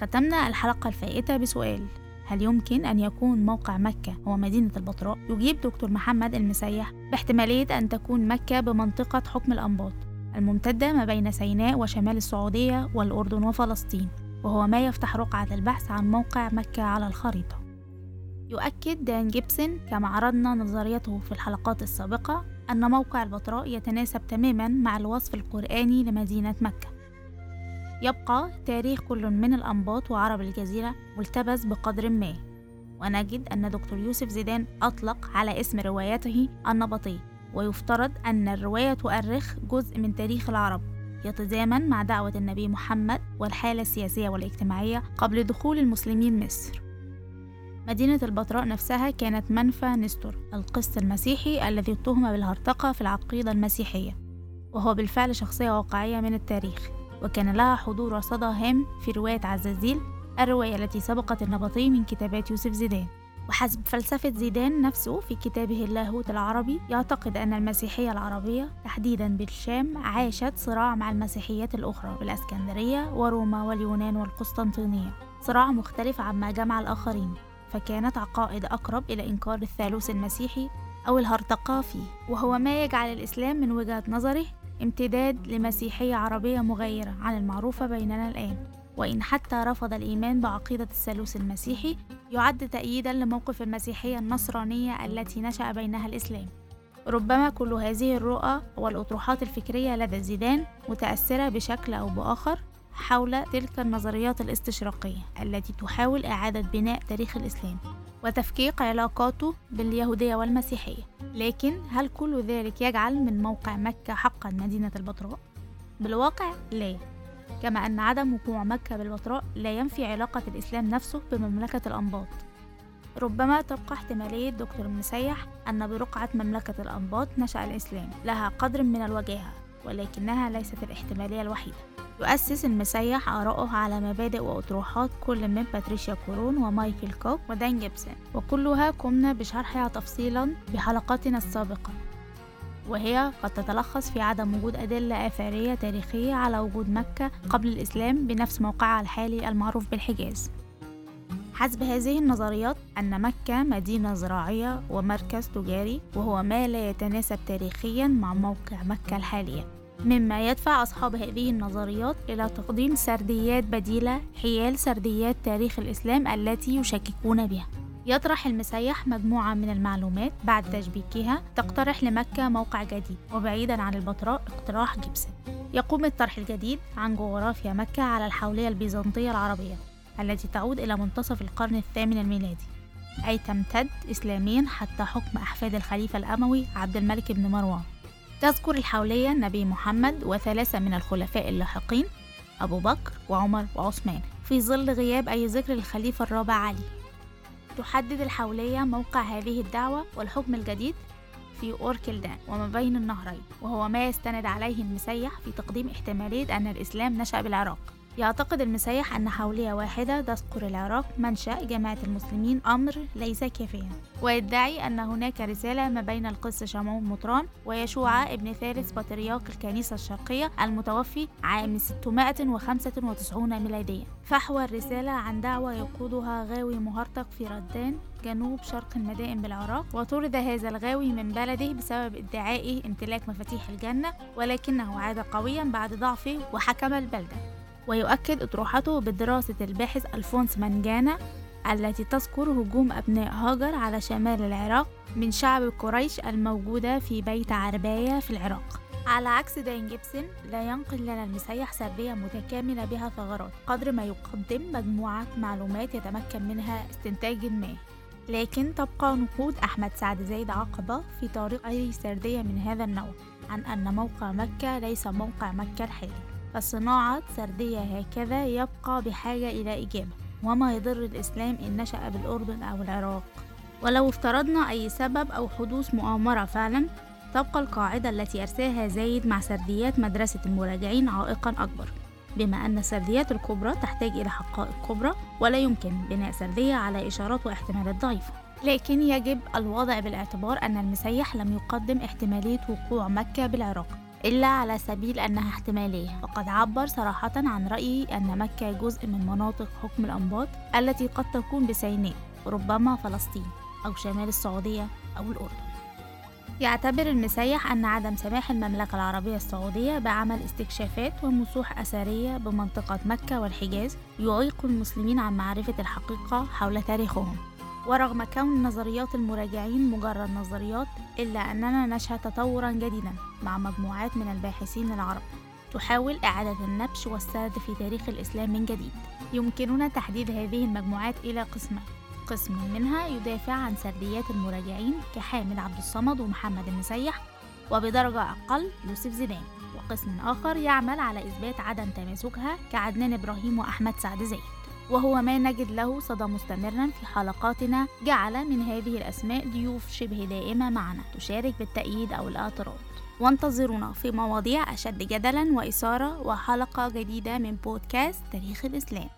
ختمنا الحلقة الفائتة بسؤال هل يمكن أن يكون موقع مكة هو مدينة البتراء؟ يجيب دكتور محمد المسيح باحتمالية أن تكون مكة بمنطقة حكم الأنباط الممتدة ما بين سيناء وشمال السعودية والأردن وفلسطين وهو ما يفتح رقعة البحث عن موقع مكة على الخريطة يؤكد دان جيبسون كما عرضنا نظريته في الحلقات السابقة أن موقع البتراء يتناسب تماما مع الوصف القرآني لمدينة مكة يبقى تاريخ كل من الأنباط وعرب الجزيرة ملتبس بقدر ما. ونجد أن دكتور يوسف زيدان أطلق على اسم روايته النبطي ويفترض أن الرواية تؤرخ جزء من تاريخ العرب يتزامن مع دعوة النبي محمد والحالة السياسية والاجتماعية قبل دخول المسلمين مصر. مدينة البتراء نفسها كانت منفى نستور القس المسيحي الذي اتهم بالهرطقة في العقيدة المسيحية وهو بالفعل شخصية واقعية من التاريخ. وكان لها حضور وصدى هام في رواية عزازيل الرواية التي سبقت النبطي من كتابات يوسف زيدان. وحسب فلسفة زيدان نفسه في كتابه اللاهوت العربي يعتقد أن المسيحية العربية تحديدا بالشام عاشت صراع مع المسيحيات الأخرى بالأسكندرية وروما واليونان والقسطنطينية صراع مختلف عما جمع الآخرين فكانت عقائد أقرب إلى إنكار الثالوث المسيحي أو الهرطقة فيه. وهو ما يجعل الإسلام من وجهة نظره امتداد لمسيحية عربية مغيرة عن المعروفة بيننا الآن. وإن حتى رفض الإيمان بعقيدة الثالوث المسيحي يعد تأييدا لموقف المسيحية النصرانية التي نشأ بينها الإسلام. ربما كل هذه الرؤى والأطروحات الفكرية لدى زيدان متأثرة بشكل أو بآخر حول تلك النظريات الاستشراقية التي تحاول إعادة بناء تاريخ الإسلام وتفكيك علاقاته باليهودية والمسيحية. لكن هل كل ذلك يجعل من موقع مكة حقا مدينة البتراء؟ بالواقع لا. كما أن عدم وقوع مكة بالبتراء لا ينفي علاقة الإسلام نفسه بمملكة الأنباط. ربما تبقى احتمالية دكتور المسيح أن برقعة مملكة الأنباط نشأ الإسلام لها قدر من الوجاهة ولكنها ليست الاحتمالية الوحيدة. يؤسس المسيح آراءه على مبادئ وأطروحات كل من باتريشيا كورون ومايكل كوك ودان جيبسون. وكلها قمنا بشرحها تفصيلا بحلقاتنا السابقة. وهي قد تتلخص في عدم وجود أدلة آثارية تاريخية على وجود مكة قبل الإسلام بنفس موقعها الحالي المعروف بالحجاز. حسب هذه النظريات أن مكة مدينة زراعية ومركز تجاري وهو ما لا يتناسب تاريخيا مع موقع مكة الحالية. مما يدفع أصحاب هذه النظريات إلى تقديم سرديات بديلة حيال سرديات تاريخ الإسلام التي يشككون بها. يطرح المسيح مجموعة من المعلومات بعد تشبيكها تقترح لمكة موقع جديد وبعيدا عن البتراء اقتراح جيبسون. يقوم الطرح الجديد عن جغرافيا مكة على الحولية البيزنطية العربية التي تعود إلى منتصف القرن الثامن الميلادي. أي تمتد إسلاميا حتى حكم أحفاد الخليفة الأموي عبد الملك بن مروان. تذكر الحولية النبي محمد وثلاثة من الخلفاء اللاحقين أبو بكر وعمر وعثمان في ظل غياب أي ذكر للخليفة الرابع علي. تحدد الحولية موقع هذه الدعوة والحكم الجديد في أوركلدان وما بين النهرين وهو ما يستند عليه المسيح في تقديم احتمالية أن الإسلام نشأ بالعراق. يعتقد المسيح أن حولية واحدة تذكر العراق منشأ جماعة المسلمين أمر ليس كافيا. ويدعي أن هناك رسالة ما بين القس شمعون مطران ويشوع ابن ثالث بطريرك الكنيسة الشرقية المتوفي عام 695 ميلاديا. فحوى الرسالة عن دعوة يقودها غاوي مهرطق في ردان جنوب شرق المدائن بالعراق وطرد هذا الغاوي من بلده بسبب ادعائه امتلاك مفاتيح الجنة ولكنه عاد قويا بعد ضعفه وحكم البلدة. ويؤكد أطروحته بدراسة الباحث ألفونس مانجانا التي تذكر هجوم أبناء هاجر على شمال العراق من شعب قريش الموجودة في بيت عرباية في العراق. على عكس داين جيبسون لا ينقل لنا المسيح سردية متكاملة بها ثغرات قدر ما يقدم مجموعة معلومات يتمكن منها استنتاج ما. لكن تبقى نقود أحمد سعد زايد عقبة في طريق أي سردية من هذا النوع عن أن موقع مكة ليس موقع مكة الحالي. فصناعة سردية هكذا يبقى بحاجة إلى إجابة. وما يضر الإسلام إن نشأ بالأردن أو العراق. ولو افترضنا أي سبب أو حدوث مؤامرة فعلا تبقى القاعدة التي أرساها زايد مع سرديات مدرسة المراجعين عائقا أكبر. بما أن السرديات الكبرى تحتاج إلى حقائق كبرى ولا يمكن بناء سردية على إشارات واحتمالات ضعيفة لكن يجب الوضع بالاعتبار أن المسيح لم يقدم احتمالية وقوع مكة بالعراق. إلا على سبيل أنها احتمالية. فقد عبر صراحة عن رأيه أن مكة جزء من مناطق حكم الأنباط التي قد تكون بسيناء وربما فلسطين أو شمال السعودية أو الأردن. يعتبر المسيح أن عدم سماح المملكة العربية السعودية بعمل استكشافات ومسوح أثرية بمنطقة مكة والحجاز يعيق المسلمين عن معرفة الحقيقة حول تاريخهم. ورغم كون نظريات المراجعين مجرد نظريات إلا أننا نشهد تطورا جديدا مع مجموعات من الباحثين العرب. تحاول إعادة النبش والسرد في تاريخ الإسلام من جديد. يمكننا تحديد هذه المجموعات إلى قسمين قسم منها يدافع عن سرديات المراجعين كحامد عبد الصمد ومحمد المسيح وبدرجة أقل يوسف زيدان. وقسم آخر يعمل على إثبات عدم تماسكها كعدنان إبراهيم وأحمد سعد زايد وهو ما نجد له صدى مستمرا في حلقاتنا. جعل من هذه الأسماء ضيوف شبه دائمة معنا. تشارك بالتأييد أو الاعتراض وانتظرونا في مواضيع أشد جدلا وإثارة وحلقة جديدة من بودكاست تاريخ الإسلام.